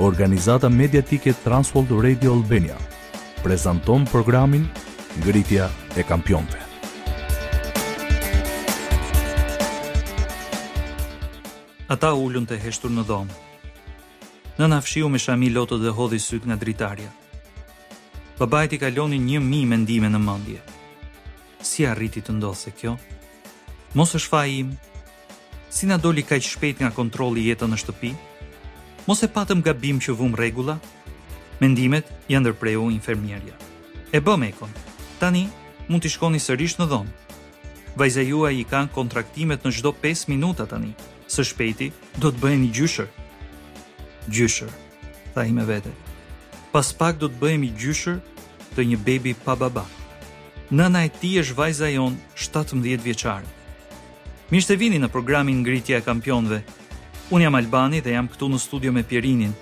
Organizata mediatike Transworld Radio Albania prezanton programin Ngritja e Kampionëve. Ata ulën të heshtur në dhomë. Nëna fshiu me shami lotët dhe hodhi sytë nga dritarja. Babait i kalonin një mijë mendime në mendje. Si arriti të ndodhte kjo? Mos është faji im, Si na doli kaq shpejt nga kontrolli jeta në shtëpi? Mos e patëm gabim që vumë rregulla? Mendimet ia ndërpreu infermierja. E bëmë ekon. Tani mund të shkoni sërish në dhomë. Vajza juaj i ka kontraktimet në çdo 5 minuta tani. Së shpejti do të bëheni gjyshër. Gjyshër, tha ai me vete. Pas pak do të bëhemi gjyshër të një bebi pa baba. Nëna e tij është vajza jonë 17 vjeçare. Mirë se vini në programin Ngritja e Kampionëve. Unë jam Albani dhe jam këtu në studio me Pierinin.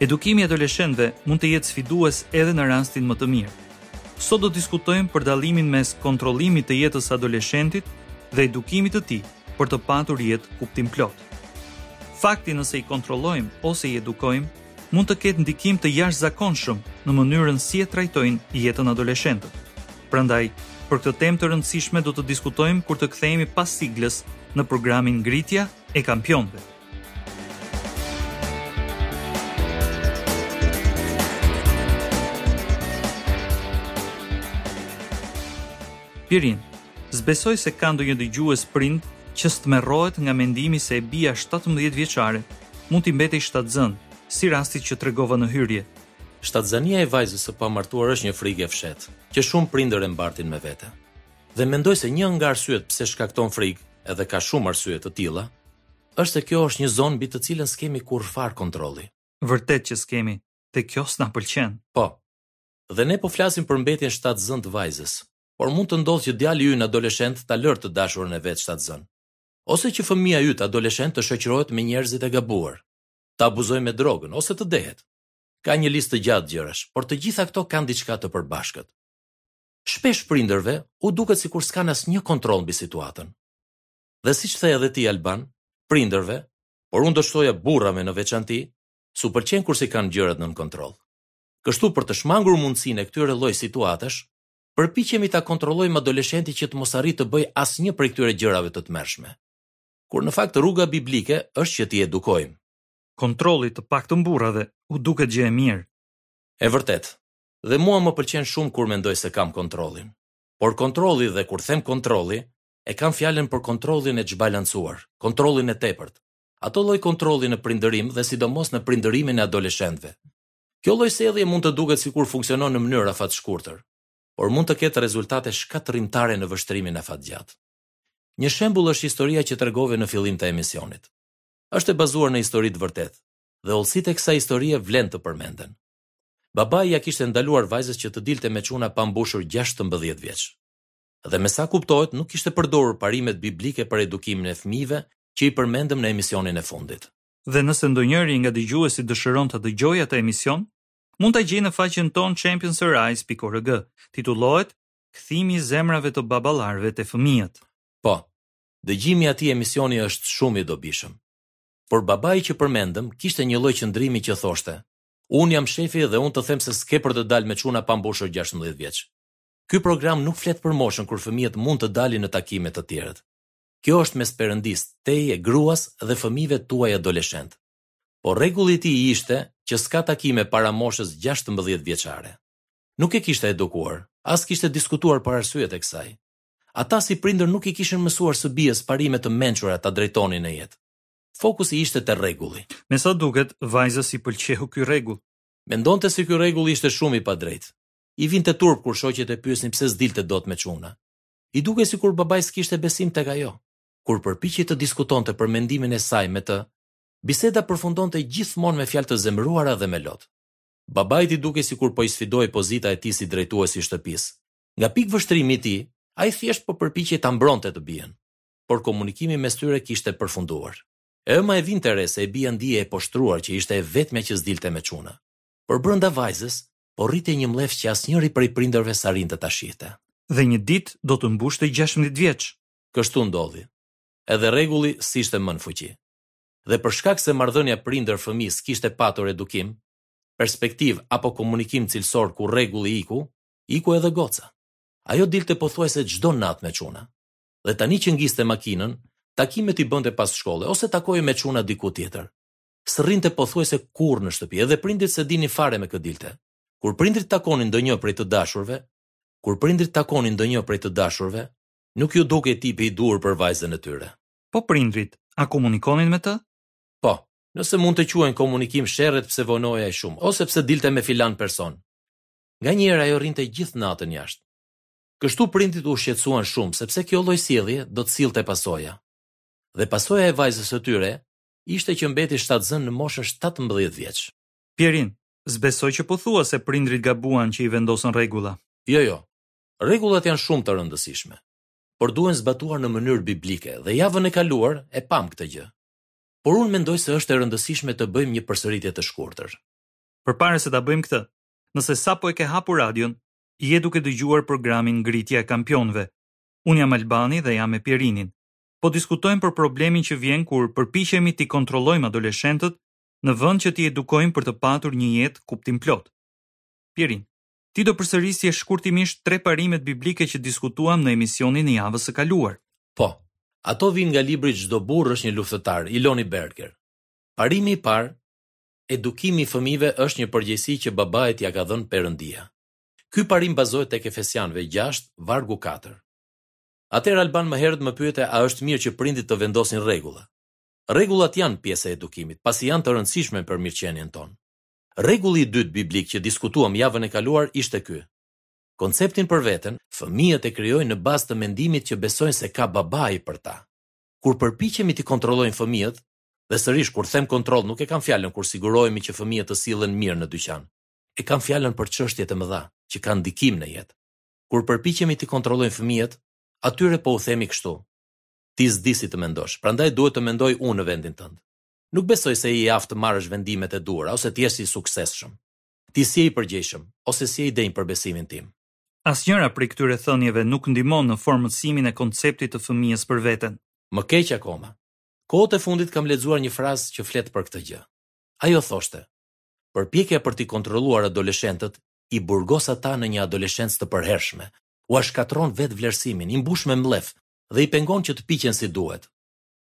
Edukimi i adoleshentëve mund të jetë sfidues edhe në rastin më të mirë. Sot do të diskutojmë për dallimin mes kontrollimit të jetës së adoleshentit dhe edukimit të tij për të patur jetë kuptimplotë. Fakti nëse i kontrollojmë ose i edukojmë mund të ketë ndikim të jashtëzakonshëm në mënyrën si e trajtojnë jetën adoleshentët. Prandaj, për këtë temë të rëndësishme do të diskutojmë kur të kthehemi pas siglës në programin Ngritja e Kampionëve. Pierin, s'besoj se ka ndonjë dëgjues prind që s'tmerrohet nga mendimi se e bija 17 vjeçare mund t'i mbetej shtatzënë, si rasti që tregova në hyrje. Shtatzënia e vajzës së pamartuar është një frikë e fshehtë, që shumë prindër e mbartin me vete. Dhe mendoj se një nga arsyet pse shkakton frikë, edhe ka shumë arsye të tilla, është se kjo është një zonë mbi të cilën s'kemi kurrfarë kontrolli. Vërtet që s'kemi, dhe kjo s'na pëlqen. Po. Dhe ne po flasim për mbetjen shtatzënë të vajzës, por mund të ndodhë që djali ynë adoleshent ta lërë të dashurën e vet shtatzënë. ose që fëmija yt adoleshent të shoqërohet me njerëzit e gabuar, të abuzojë me drogën ose të dehet. Ka një listë të gjatë gjërash, por të gjitha këto kanë diçka të përbashkët. Shpesh prindërve u duket sikur s'kanë asnjë kontroll mbi situatën. Dhe siç the edhe ti Alban, prindërve, por unë do shtoja burrave në veçanti, s'u pëlqen kur s'i kanë gjërat nën kontroll. Kështu për të shmangur mundësinë e këtyre lloj situatash, Përpiqemi ta kontrollojmë adoleshentin që të mos arrijë të bëjë asnjë prej këtyre gjërave të tmerrshme. Kur në fakt rruga biblike është që t'i edukojmë. Kontrolli të paktën burrave u duket gjë e mirë. E vërtetë. Dhe mua më pëlqen shumë kur mendoj se kam kontrollin. Por kontrolli dhe kur them kontrolli, e kam fjalën për kontrollin e çbalancuar, kontrollin e tepërt. Atë lloj kontrolli në prindërim dhe sidomos në prindërimin e adoleshentëve. Kjo lloj sjellje mund të duket sikur funksionon në mënyrë afatshkurtër, por mund të ketë rezultate shkatërrimtare në vështrimin afatgjatë. Një shembull është historia që tregove në fillim të emisionit. Është e bazuar në histori të vërtetë dhe hollësitë e kësaj historie vlen të përmenden. Babai ia kishte ndaluar vajzës që të dilte me çuna pa mbushur gjashtëmbëdhjetë vjeç. Dhe me sa kuptohet, nuk kishte përdorur parimet biblike për edukimin e fëmijëve që i përmendëm në emisionin e fundit. dhe nëse ndonjëri nga dëgjuesit dëshiron ta dëgjojë atë emision, mund ta gjejë në faqen tonë championsarise.org, titullohet Kthimi i zemrave të baballarëve te fëmijët. Po, dëgjimi i atij emisioni është shumë i dobishëm. Por babai që përmendëm kishte një lloj qëndrimi që thoshte, Unë jam shefi dhe unë të them se s'ke për të dalë me çuna pa mbushur gjashtëmbëdhjetë vjeç. Ky program nuk flet për moshën kur fëmijët mund të dalin në takime me të tjerët. kjo është mes perëndisë teje, gruas dhe fëmijëve tuaj adoleshentë. Po rregulli i tij ishte që s'ka takime para moshës gjashtëmbëdhjetë vjeçare. Nuk e kishte edukuar, as kishte diskutuar për arsyet e kësaj. Ata si prindër nuk i kishin mësuar së bijës parime të mençura ta drejtonin në jetë. Fokusi ishte te rregulli. Me sa duket, vajzës s'i pëlqeu ky rregull. Mendonte se ky rregull ishte shumë i padrejtë. I vinte turp kur shoqet e pyesnin pse s'dilte dot me çuna. I dukej sikur babai s'kishte besim tek ajo. Kur përpiqej të diskutonte për mendimin e saj me të, biseda përfundonte gjithmonë me fjalë të zemëruara dhe me lot. Babait i dukej sikur po i sfidohej pozita e tij si drejtues i shtëpisë. Nga pikëvështrimi i tij, ai thjesht po përpiqej ta mbronte të bijën. Por komunikimi mes tyre kishte përfunduar. E ëma e vinte re se e bija ndihej e poshtëruar që ishte e vetmja që s'dilte me çuna. Por brenda vajzës, po rritej një mllef që asnjëri prej prindërve s'arrinte ta shihte. Dhe një ditë do të mbushte gjashtëmbëdhjetë vjeç. Kështu ndodhi. Edhe rregulli s'ishte më në fuqi. Dhe për shkak se marrëdhënia prindër-fëmijë s'kishte patur edukim, perspektivë apo komunikim cilësor kur rregulli iku, iku edhe goca. Ajo dilte pothuajse çdo natë me çuna. Dhe tani që ngiste makinën, takimet i bënte pas shkolle ose takohej me çuna diku tjetër. s'rrinte pothuajse kurrë në shtëpi, edhe prindërit s'e dinin fare me kë dilte. Kur prindërit takonin ndonjë prej të dashurve, kur prindërit takonin ndonjë prej të dashurve, nuk iu dukej tipi i duhur për vajzën e tyre. Po prindërit, a komunikonin me të? Po, nëse mund të quhen komunikim sherret pse vonohej aq shumë, ose pse dilte me filan person. Nganjëherë ajo rrinte gjithë natën jashtë. Kështu prindërit u shqetësuan shumë, sepse kjo lloj sjellje do të sillte pasoja. Dhe pasoja e vajzës së tyre ishte që mbeti shtatzënë në moshën shtatëmbëdhjetë vjeç. Pjerin, S'besoj që po thua se prindërit gabuan që i vendosën rregulla. Jo, jo. Rregullat janë shumë të rëndësishme, por duhen zbatuar në mënyrë biblike dhe javën e kaluar e pamë këtë gjë. Por unë mendoj se është e rëndësishme të bëjmë një përsëritje të shkurtër. Përpara se ta bëjmë këtë, nëse sapo e ke hapur radion, je duke dëgjuar programin Ngritja e Kampionëve. Unë jam Albani dhe jam me Pjerinin. po diskutojmë për problemin që vjen kur përpiqemi t'i kontrollojmë adoleshentët në vend që t'i edukojmë për të patur një jetë kuptimplotë. Pjerin, ti do përsërisje shkurtimisht tre parimet biblike që diskutuam në emisionin e javës së kaluar. Po. Ato vijnë nga libri Çdo burrë është një luftëtar, i Loni Berger. Parimi i parë, edukimi i fëmijëve është një përgjegjësi që babait ia ka dhënë Perëndia. Ky parim bazohet tek Efesianëve gjashtë, vargu katër. Atëherë Alban më herët më pyete a është mirë që prindërit të vendosin rregulla. Rregullat janë pjesë e edukimit, pasi janë të rëndësishme për mirëqenien tonë. Rregulli i dytë biblik që diskutuam javën e kaluar ishte ky, Konceptin për veten, fëmijët e krijojnë në bazë të mendimit që besojnë se ka babai për ta. Kur përpiqemi t'i kontrollojmë fëmijët, dhe sërish kur them kontroll nuk e kam fjalën kur sigurohemi që fëmijët të sillen mirë në dyqan. E kam fjalën për çështje të mëdha, që kanë ndikim në jetë. Kur përpiqemi t'i kontrollojmë fëmijët, atyre po u themi kështu, Ti s'di si të mendosh, prandaj duhet të mendoj unë në vendin tënd. Nuk besoj se je i aftë të marrësh vendimet e duhura ose të jesh i suksesshëm. Ti s'je i përgjegjshëm ose s'je i denjë për besimin tim. Asnjëra prej këtyre thënieve nuk ndihmon në formësimin e konceptit të fëmijës për veten. Më keq akoma, kohët e fundit kam lexuar një frazë që flet për këtë gjë. Ajo thoshte, Përpjekja për t'i kontrolluar adoleshentët i burgos ata në një adoleshencë të përhershme, ua shkatërron vetëvlerësimin, i mbush me mllef dhe i pengon që të piqen si duhet.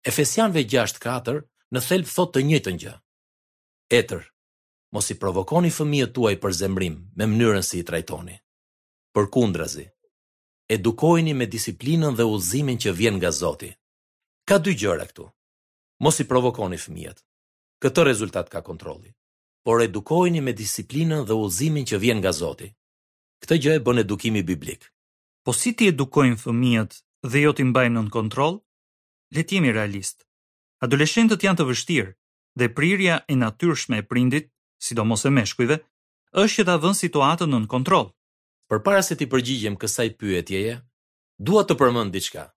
Efesianëve gjashtë katër në thelb thotë të njëjtën gjë. Etër, Mos i provokoni fëmijët tuaj për zemërim me mënyrën si i trajtoni. Përkundrazi, edukojini me disiplinën dhe udhëzimin që vjen nga Zoti. Ka dy gjëra këtu. Mos i provokoni fëmijët. Këtë rezultat ka kontrolli. por edukojini me disiplinën dhe udhëzimin që vjen nga Zoti. Këtë gjë e bën edukimi biblik. Po si t'i edukojmë fëmijët dhe jo t'i mbajmë nën kontroll? Le të jemi realistë. Adoleshentët janë të vështirë dhe prirja e natyrshme e prindit, sidomos e meshkujve, është që ta vënë situatën nën kontroll. Përpara se t'i përgjigjem kësaj pyetjeje, dua të përmend diçka.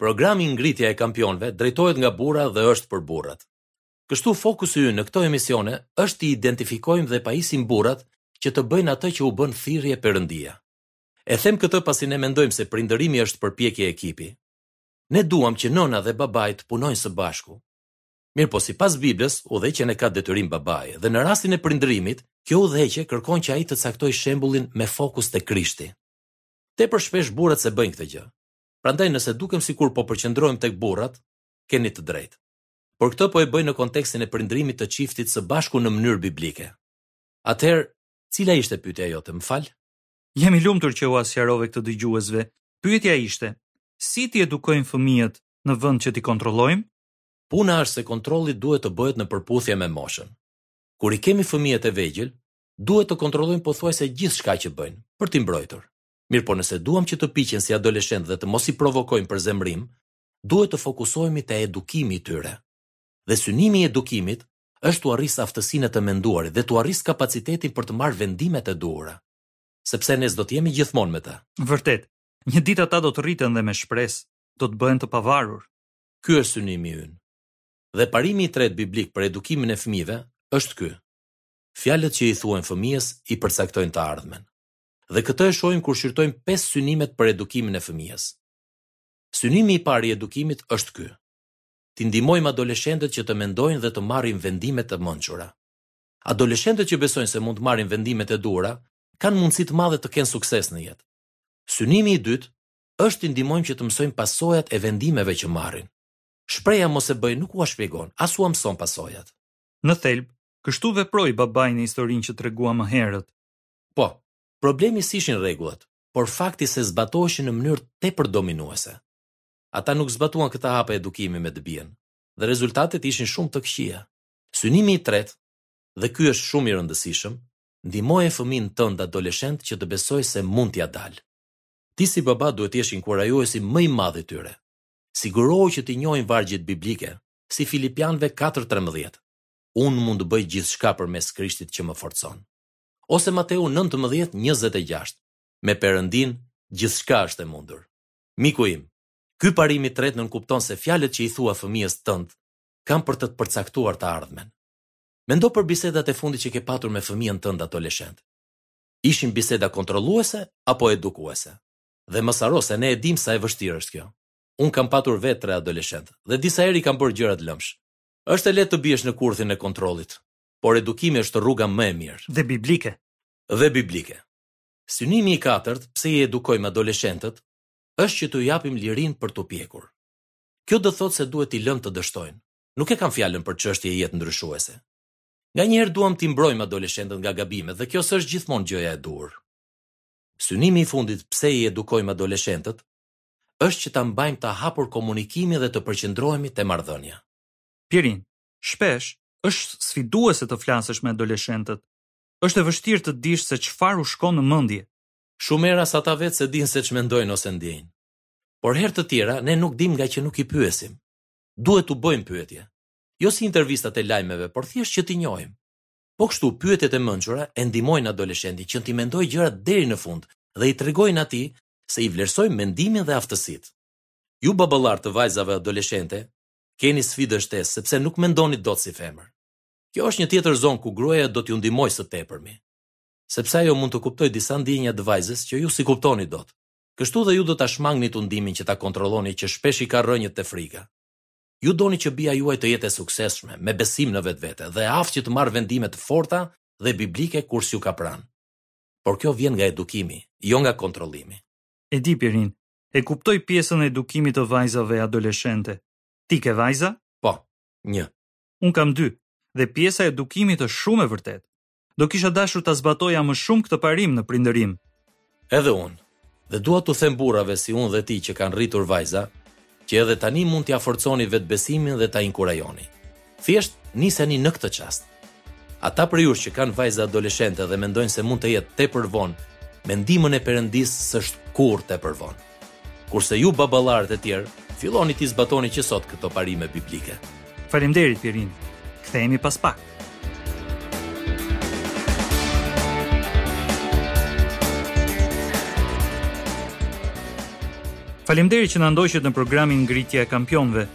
Programi Ngritja e Kampionëve drejtohet nga burra dhe është për burrat. Kështu fokusi ynë në këto emisione është t'i identifikojmë dhe pajisim burrat që të bëjnë atë që u bën thirrje Perëndia. E them këtë pasi ne mendojmë se prindërimi është përpjekje ekipi. Ne duam që nëna dhe babai të punojnë së bashku. Mirëpo sipas Biblës, udhëheqjen e ka detyrim babai dhe në rastin e prindërimit, kjo udhëheqje kërkon që ai të caktojë shembullin me fokus te Krishti. Tepër shpesh burrat s'e bëjnë këtë gjë. Prandaj nëse dukem sikur po përqendrohem tek burrat, keni të drejtë. por këtë po e bëj në kontekstin e prindërimit të çiftit së bashku në mënyrë biblike. Atëherë, cila ishte pyetja jote, më fal? Jam i lumtur që ua sqarove këtë dëgjuesve. Pyetja ishte, si t'i edukojmë fëmijët në vend që t'i kontrollojmë? Puna është se kontrolli duhet të bëhet në përputhje me moshën. Kur i kemi fëmijët e vegjël, duhet të kontrollojmë pothuajse gjithçka që bëjnë për t'i mbrojtur. Mirëpo nëse duam që të piqen si adoleshentë dhe të mos i provokojmë për zemërim, duhet të fokusohemi te edukimi i tyre. Dhe synimi i edukimit është t'ua rrisë aftësinë e të menduarit dhe t'ua rrisë kapacitetin për të marrë vendimet e duhura. Sepse ne s'do të jemi gjithmonë me ta. Vërtet, një ditë ata do të rriten dhe me shpresë, do të bëhen të pavarur. Ky është synimi ynë. Dhe parimi i tretë biblik për edukimin e fëmijëve është ky, Fjalët që i thuhen fëmijës i përcaktojnë të ardhmen. Dhe këtë e shohim kur shqyrtojmë pesë synimet për edukimin e fëmijës. Synimi i parë i edukimit është ky, t'i ndihmojmë adoleshentët që të mendojnë dhe të marrin vendime të mënçura. Adoleshentët që besojnë se mund të marrin vendimet e duhura, kanë mundësi të madhe të kenë sukses në jetë. Synimi i dytë është t'i ndihmojmë që të mësojnë pasojat e vendimeve që marrin. Shprehja mos e bëj nuk ua shpjegon, as ua mëson pasojat. Në thelb, kështu veproi babai në historinë që treguam më herët. Po, problemi s'ishin rregullat, por fakti se zbatoheshin në mënyrë tepër dominuese. Ata nuk zbatuan këtë hap edukimi me të bijën, dhe rezultatet ishin shumë të këqija. Synimi i tretë, dhe ky është shumë i rëndësishëm, ndihmoje fëmijën tënd adoleshent që të besojë se mund t'ia dalë. Ti si baba duhet të jesh inkurajuesi më i madh i tyre. Sigurohu që t'i njohin vargjet biblike, si Filipianëve katër trembëdhjetë, Unë mund të bëj gjithçka përmes Krishtit që më forcon. ose Mateu nëntëmbëdhjetë njëzet e gjashtë, Me Perëndinë gjithçka është e mundur. Miku im, ky parim i tretë nënkupton se fjalët që i thua fëmijës tënd kanë për të të përcaktuar të ardhmen. Mendo për bisedat e fundit që ke patur me fëmijën tënd adoleshent. Ishin biseda kontrolluese apo edukuese? Dhe mos harro se ne e dimë sa e vështirë është kjo. Unë kam patur vetë tre adoleshentë dhe disa herë i kam bërë gjërat lëmsh. Është e lehtë të biesh në kurthin e kontrollit, por edukimi është rruga më e mirë. Dhe biblike. Dhe biblike. Synimi i katërt pse i edukojmë adoleshentët është që t'u japim lirinë për t'u pjekur. Kjo do thotë se duhet t'i lëmë të dështojnë. Nuk e kam fjalën për çështje jetëndryshuese. Nganjëherë duam t'i mbrojmë adoleshentët nga gabimet dhe kjo s'është gjithmonë gjëja e duhur. Synimi i fundit pse i edukojmë adoleshentët është që ta mbajmë të hapur komunikimin dhe të përqendrohemi te marrëdhënia. Pirin, Shpesh, është sfiduese të flasësh me adoleshentët. Është e vështirë të dish se çfarë u shkon në mendje. Shumë herë as ata vetë s'e dinë se ç'mendojnë ose ndjejnë. Por herë të tjera ne nuk dimë ngaqë nuk i pyesim. Duhet t'u bëjmë pyetje. Jo si intervistat e lajmeve, por thjesht që t'i njohim. Po kështu, pyetjet e mençura e ndihmojnë adoleshentin që t'i mendojë gjërat deri në fund dhe i tregojnë atij se i vlerësojmë mendimin dhe aftësitë. Ju baballarë të vajzave adoleshente, keni sfidë shtesë, sepse nuk mendoni dot si femër. Kjo është një tjetër zonë ku gruaja do t'ju ndihmojë së tepërmi. Sepse ajo mund të kuptojë disa ndjenja të vajzës që ju s'i kuptoni dot. Kështu dhe ju do ta shmangni tundimin që ta kontrolloni që shpesh i ka rrënjët te frika. Ju doni që bija juaj të jetë e suksesshme, me besim në vetvete dhe e aftë që të marrë vendime të forta dhe biblike kur s'ju ka pranë. Por kjo vjen nga edukimi, jo nga kontrollimi. E di Pirin, E kuptoj pjesën e edukimit të vajzave adoleshente. Ti ke vajza? Po, një. Unë kam dy, dhe pjesa e edukimit është shumë e vërtetë. Do kisha dashur ta zbatoja më shumë këtë parim në prindërim. Edhe unë. Dhe dua t'u them burrave si unë dhe ti që kanë rritur vajza, që edhe tani mund t'ia forconi vetëbesimin dhe ta inkurajoni. Thjesht niseni në këtë çast. Ata prej jush që kanë vajza adoleshente dhe mendojnë se mund të jetë tepër vonë, me ndihmën e Perëndisë s'është kurrë tepër vonë. Kurse ju baballarët e tjerë, filloni t'i zbatoni që sot këto parime biblike. Faleminderit Pirin. Kthehemi pas pak. Faleminderit që na ndoqët në programin Ngritja e Kampionëve.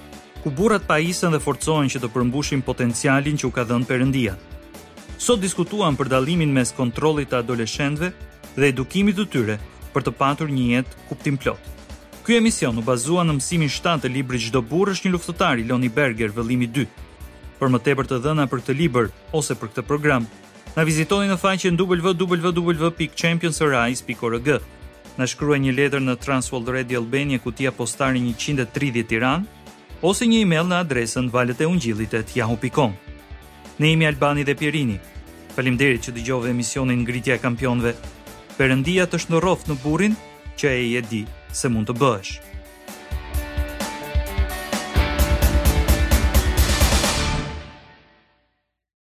ku burrat pajisen dhe forcohen që të përmbushin potencialin që u ka dhënë Perëndia. Sot diskutuam për dallimin mes kontrollit të adoleshentëve dhe edukimit të tyre për të patur një jetë kuptimplotë. Ky emision u bazua në mësimin 7 të librit Çdo burrë është një luftëtar i Loni Berger, vëllimi 2. Për më tepër të dhëna për këtë libër ose për këtë program, Na vizitoni në faqen www.championsrise.org. Na shkruaj një letër në Transworld Radio Albania kutia postare 130 Tiranë ose një email në adresën valëteungjillit@yahoo.com. Ne jemi Albani dhe Pierini. Faleminderit që dëgjove emisionin Ngritja e Kampionëve. Perëndia të shndërroftë në burrin që ai e di se mund të bëhesh.